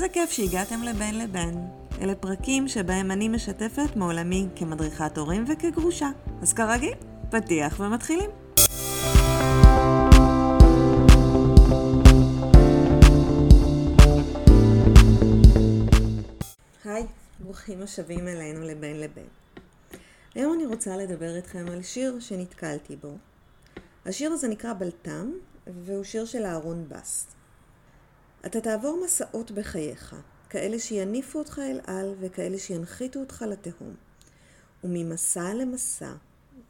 איזה כיף שהגעתם לבין לבין. אלה פרקים שבהם אני משתפת מעולמי כמדריכת הורים וכגרושה. אז כרגיל, פתיח ומתחילים. היי, ברוכים השבים אלינו לבין לבין. היום אני רוצה לדבר איתכם על שיר שנתקלתי בו. השיר הזה נקרא בלטם, והוא שיר של אהרון בסט. אתה תעבור מסעות בחייך, כאלה שיניפו אותך אל על וכאלה שינחיתו אותך לתהום. וממסע למסע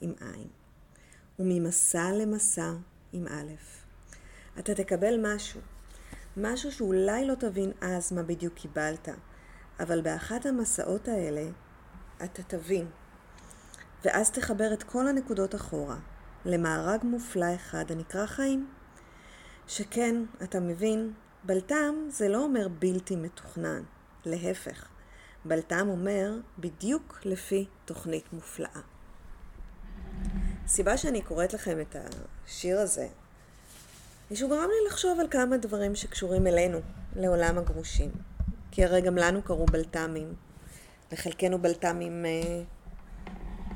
עם עין. וממסע למסע עם א'. אתה תקבל משהו. משהו שאולי לא תבין אז מה בדיוק קיבלת, אבל באחת המסעות האלה אתה תבין. ואז תחבר את כל הנקודות אחורה למארג מופלא אחד הנקרא חיים. שכן, אתה מבין, בלטם זה לא אומר בלתי מתוכנן, להפך. בלטם אומר בדיוק לפי תוכנית מופלאה. הסיבה שאני קוראת לכם את השיר הזה, היא שהוא גרם לי לחשוב על כמה דברים שקשורים אלינו, לעולם הגרושים. כי הרי גם לנו קרו בלת"מים. לחלקנו בלת"מים אה,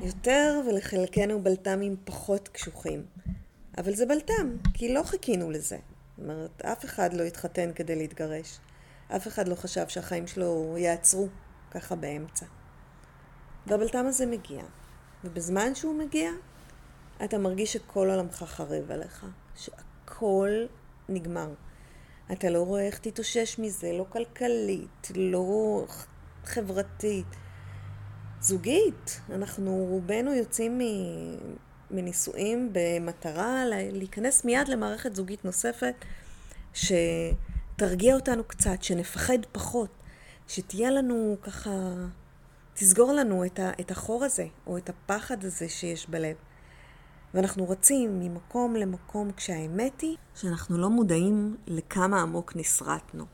יותר ולחלקנו בלת"מים פחות קשוחים. אבל זה בלת"ם, כי לא חיכינו לזה. אומרת, אף אחד לא התחתן כדי להתגרש. אף אחד לא חשב שהחיים שלו יעצרו ככה באמצע. והבלת"ם הזה מגיע. ובזמן שהוא מגיע, אתה מרגיש שכל עולמך חרב עליך. שהכל נגמר. אתה לא רואה איך תתאושש מזה, לא כלכלית, לא חברתית. זוגית, אנחנו רובנו יוצאים מנישואים במטרה להיכנס מיד למערכת זוגית נוספת שתרגיע אותנו קצת, שנפחד פחות, שתהיה לנו ככה, תסגור לנו את החור הזה או את הפחד הזה שיש בלב. ואנחנו רצים ממקום למקום כשהאמת היא שאנחנו לא מודעים לכמה עמוק נסרטנו,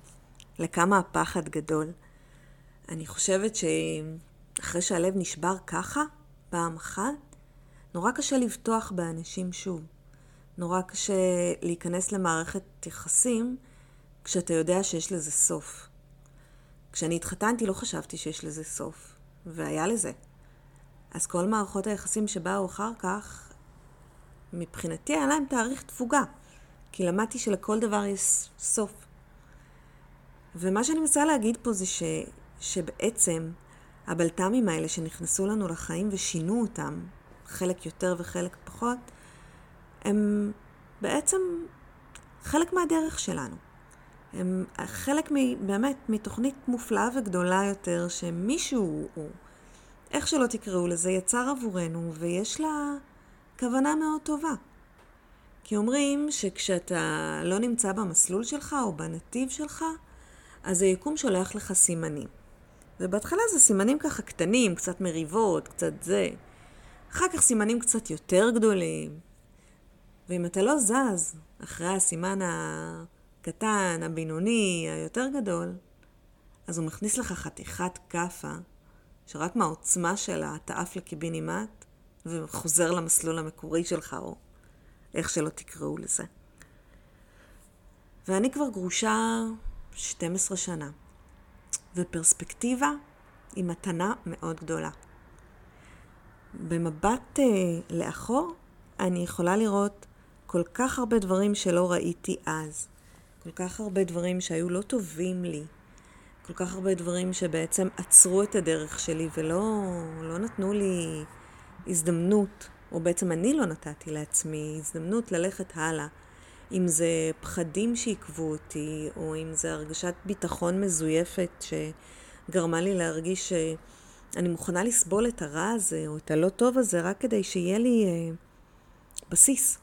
לכמה הפחד גדול. אני חושבת שאחרי שהלב נשבר ככה, פעם אחת, נורא קשה לבטוח באנשים שוב. נורא קשה להיכנס למערכת יחסים כשאתה יודע שיש לזה סוף. כשאני התחתנתי לא חשבתי שיש לזה סוף, והיה לזה. אז כל מערכות היחסים שבאו אחר כך, מבחינתי היה להם תאריך תפוגה, כי למדתי שלכל דבר יש סוף. ומה שאני מנסה להגיד פה זה ש, שבעצם הבלת"מים האלה שנכנסו לנו לחיים ושינו אותם, חלק יותר וחלק פחות, הם בעצם חלק מהדרך שלנו. הם חלק מ, באמת מתוכנית מופלאה וגדולה יותר שמישהו, או איך שלא תקראו לזה, יצר עבורנו ויש לה כוונה מאוד טובה. כי אומרים שכשאתה לא נמצא במסלול שלך או בנתיב שלך, אז היקום שולח לך סימנים. ובהתחלה זה סימנים ככה קטנים, קצת מריבות, קצת זה. אחר כך סימנים קצת יותר גדולים. ואם אתה לא זז אחרי הסימן הקטן, הבינוני, היותר גדול, אז הוא מכניס לך חתיכת כאפה, שרק מהעוצמה שלה אתה עף לקיבינימט, וחוזר למסלול המקורי שלך, או איך שלא תקראו לזה. ואני כבר גרושה 12 שנה, ופרספקטיבה היא מתנה מאוד גדולה. במבט uh, לאחור, אני יכולה לראות כל כך הרבה דברים שלא ראיתי אז. כל כך הרבה דברים שהיו לא טובים לי. כל כך הרבה דברים שבעצם עצרו את הדרך שלי ולא לא נתנו לי הזדמנות, או בעצם אני לא נתתי לעצמי הזדמנות ללכת הלאה. אם זה פחדים שעיכבו אותי, או אם זה הרגשת ביטחון מזויפת שגרמה לי להרגיש שאני מוכנה לסבול את הרע הזה, או את הלא טוב הזה, רק כדי שיהיה לי אה, בסיס,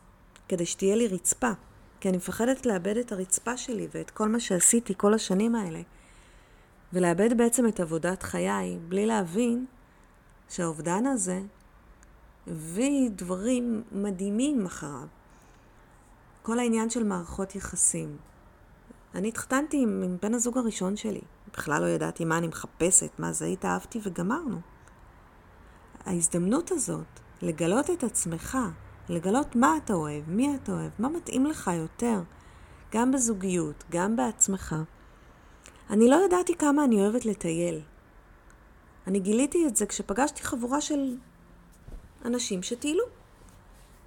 כדי שתהיה לי רצפה. כי אני מפחדת לאבד את הרצפה שלי ואת כל מה שעשיתי כל השנים האלה. ולאבד בעצם את עבודת חיי, בלי להבין שהאובדן הזה הביא דברים מדהימים אחריו. כל העניין של מערכות יחסים. אני התחתנתי עם, עם בן הזוג הראשון שלי. בכלל לא ידעתי מה אני מחפשת, מה זה התאהבתי וגמרנו. ההזדמנות הזאת לגלות את עצמך, לגלות מה אתה אוהב, מי אתה אוהב, מה מתאים לך יותר, גם בזוגיות, גם בעצמך, אני לא ידעתי כמה אני אוהבת לטייל. אני גיליתי את זה כשפגשתי חבורה של אנשים שטיילו.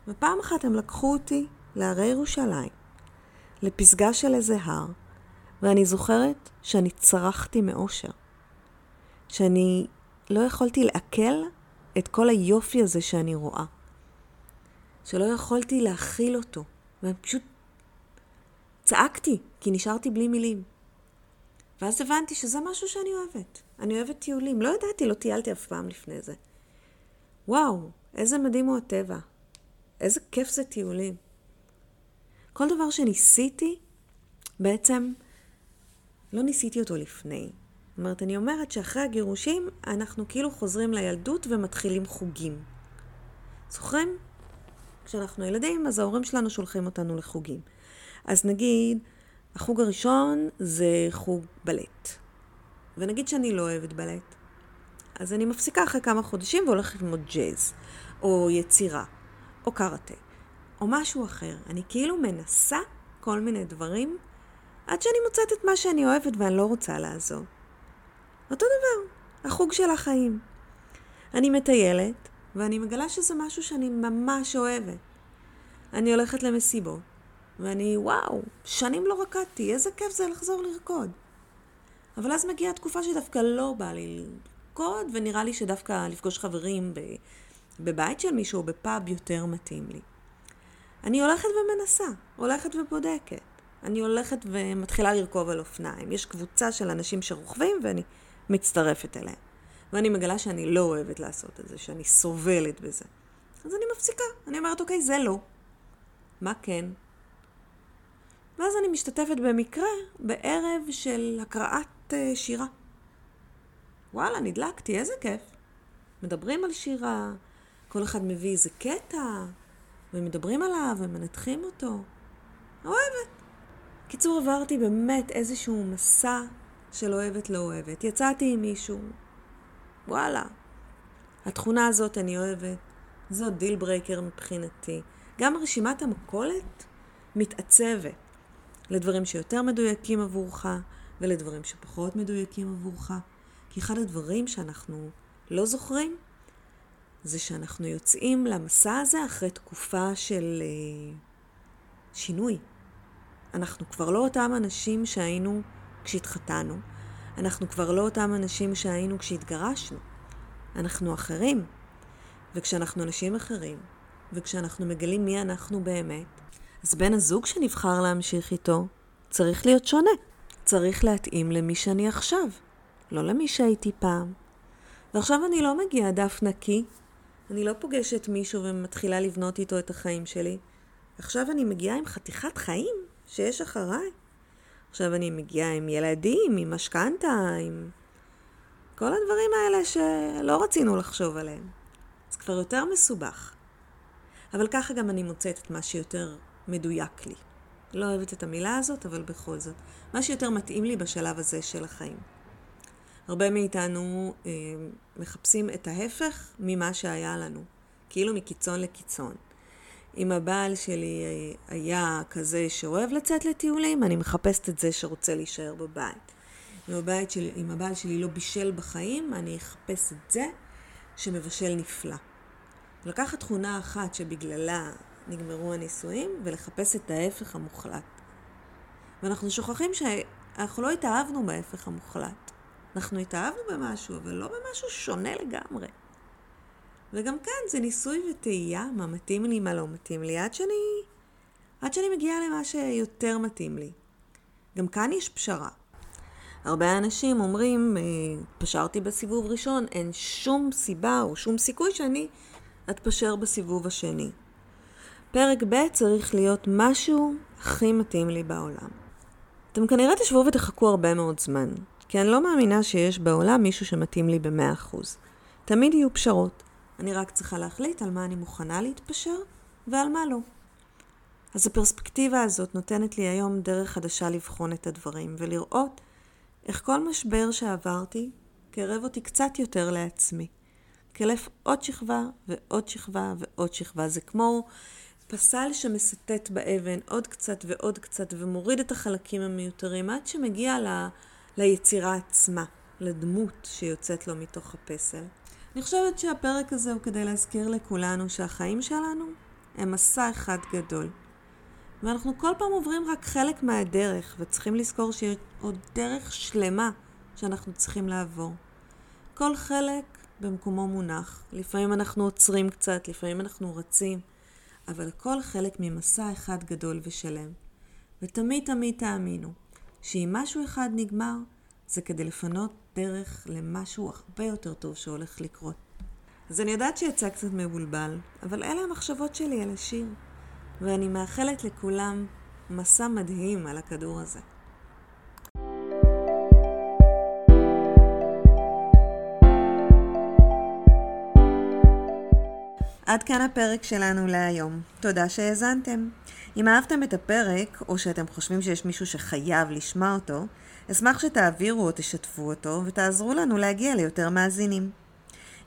ופעם אחת הם לקחו אותי להרי ירושלים, לפסגה של איזה הר, ואני זוכרת שאני צרחתי מאושר. שאני לא יכולתי לעכל את כל היופי הזה שאני רואה. שלא יכולתי להכיל אותו, ואני פשוט צעקתי, כי נשארתי בלי מילים. ואז הבנתי שזה משהו שאני אוהבת. אני אוהבת טיולים. לא ידעתי, לא טיילתי אף פעם לפני זה. וואו, איזה מדהים הוא הטבע. איזה כיף זה טיולים. כל דבר שניסיתי, בעצם לא ניסיתי אותו לפני. זאת אומרת, אני אומרת שאחרי הגירושים, אנחנו כאילו חוזרים לילדות ומתחילים חוגים. זוכרים? כשאנחנו ילדים, אז ההורים שלנו שולחים אותנו לחוגים. אז נגיד, החוג הראשון זה חוג בלט. ונגיד שאני לא אוהבת בלט. אז אני מפסיקה אחרי כמה חודשים והולכת ללמוד ג'אז, או יצירה, או קראטה, או משהו אחר. אני כאילו מנסה כל מיני דברים עד שאני מוצאת את מה שאני אוהבת ואני לא רוצה לעזוב. אותו דבר, החוג של החיים. אני מטיילת, ואני מגלה שזה משהו שאני ממש אוהבת. אני הולכת למסיבות, ואני, וואו, שנים לא רקדתי, איזה כיף זה לחזור לרקוד. אבל אז מגיעה תקופה שדווקא לא בא לי לרקוד, ונראה לי שדווקא לפגוש חברים בבית של מישהו או בפאב יותר מתאים לי. אני הולכת ומנסה, הולכת ובודקת. אני הולכת ומתחילה לרכוב על אופניים. יש קבוצה של אנשים שרוכבים ואני מצטרפת אליהם. ואני מגלה שאני לא אוהבת לעשות את זה, שאני סובלת בזה. אז אני מפסיקה. אני אומרת, אוקיי, זה לא. מה כן? ואז אני משתתפת במקרה בערב של הקראת uh, שירה. וואלה, נדלקתי, איזה כיף. מדברים על שירה, כל אחד מביא איזה קטע, ומדברים עליו ומנתחים אותו. אוהבת. קיצור, עברתי באמת איזשהו מסע של אוהבת לא אוהבת. יצאתי עם מישהו, וואלה. התכונה הזאת אני אוהבת, זאת deal breaker מבחינתי. גם רשימת המכולת מתעצבת לדברים שיותר מדויקים עבורך ולדברים שפחות מדויקים עבורך. כי אחד הדברים שאנחנו לא זוכרים זה שאנחנו יוצאים למסע הזה אחרי תקופה של uh, שינוי. אנחנו כבר לא אותם אנשים שהיינו כשהתחתנו. אנחנו כבר לא אותם אנשים שהיינו כשהתגרשנו. אנחנו אחרים. וכשאנחנו אנשים אחרים, וכשאנחנו מגלים מי אנחנו באמת, אז בן הזוג שנבחר להמשיך איתו צריך להיות שונה. צריך להתאים למי שאני עכשיו, לא למי שהייתי פעם. ועכשיו אני לא מגיעה דף נקי, אני לא פוגשת מישהו ומתחילה לבנות איתו את החיים שלי. עכשיו אני מגיעה עם חתיכת חיים שיש אחריי. עכשיו אני מגיעה עם ילדים, עם משכנתה, עם כל הדברים האלה שלא רצינו לחשוב עליהם. זה כבר יותר מסובך. אבל ככה גם אני מוצאת את מה שיותר מדויק לי. לא אוהבת את המילה הזאת, אבל בכל זאת. מה שיותר מתאים לי בשלב הזה של החיים. הרבה מאיתנו אה, מחפשים את ההפך ממה שהיה לנו, כאילו מקיצון לקיצון. אם הבעל שלי היה כזה שאוהב לצאת לטיולים, אני מחפשת את זה שרוצה להישאר בבית. אם, הבית שלי, אם הבעל שלי לא בישל בחיים, אני אחפש את זה שמבשל נפלא. לקחת תכונה אחת שבגללה נגמרו הנישואים, ולחפש את ההפך המוחלט. ואנחנו שוכחים שאנחנו לא התאהבנו בהפך המוחלט. אנחנו התאהבנו במשהו, אבל לא במשהו שונה לגמרי. וגם כאן זה ניסוי וטעייה, מה מתאים לי, מה לא מתאים לי, עד שאני, עד שאני מגיעה למה שיותר מתאים לי. גם כאן יש פשרה. הרבה אנשים אומרים, אה, פשרתי בסיבוב ראשון, אין שום סיבה או שום סיכוי שאני אתפשר בסיבוב השני. פרק ב' צריך להיות משהו הכי מתאים לי בעולם. אתם כנראה תשבו ותחכו הרבה מאוד זמן, כי אני לא מאמינה שיש בעולם מישהו שמתאים לי ב-100%. תמיד יהיו פשרות. אני רק צריכה להחליט על מה אני מוכנה להתפשר ועל מה לא. אז הפרספקטיבה הזאת נותנת לי היום דרך חדשה לבחון את הדברים ולראות איך כל משבר שעברתי קרב אותי קצת יותר לעצמי. קלף עוד שכבה ועוד שכבה ועוד שכבה. זה כמו פסל שמסטט באבן עוד קצת ועוד קצת ומוריד את החלקים המיותרים עד שמגיע ליצירה עצמה, לדמות שיוצאת לו מתוך הפסל. אני חושבת שהפרק הזה הוא כדי להזכיר לכולנו שהחיים שלנו הם מסע אחד גדול. ואנחנו כל פעם עוברים רק חלק מהדרך, וצריכים לזכור שיש עוד דרך שלמה שאנחנו צריכים לעבור. כל חלק במקומו מונח. לפעמים אנחנו עוצרים קצת, לפעמים אנחנו רצים, אבל כל חלק ממסע אחד גדול ושלם. ותמיד תמיד תאמינו שאם משהו אחד נגמר, זה כדי לפנות דרך למשהו הרבה יותר טוב שהולך לקרות. אז אני יודעת שיצא קצת מבולבל, אבל אלה המחשבות שלי על השיר, ואני מאחלת לכולם מסע מדהים על הכדור הזה. עד כאן הפרק שלנו להיום. תודה שהאזנתם. אם אהבתם את הפרק, או שאתם חושבים שיש מישהו שחייב לשמוע אותו, אשמח שתעבירו או תשתפו אותו, ותעזרו לנו להגיע ליותר מאזינים.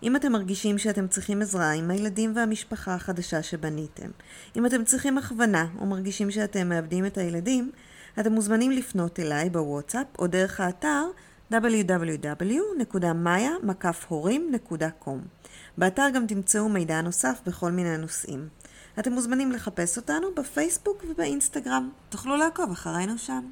אם אתם מרגישים שאתם צריכים עזרה עם הילדים והמשפחה החדשה שבניתם, אם אתם צריכים הכוונה או מרגישים שאתם מאבדים את הילדים, אתם מוזמנים לפנות אליי בוואטסאפ או דרך האתר www.maya.com. באתר גם תמצאו מידע נוסף בכל מיני נושאים. אתם מוזמנים לחפש אותנו בפייסבוק ובאינסטגרם. תוכלו לעקוב אחרינו שם.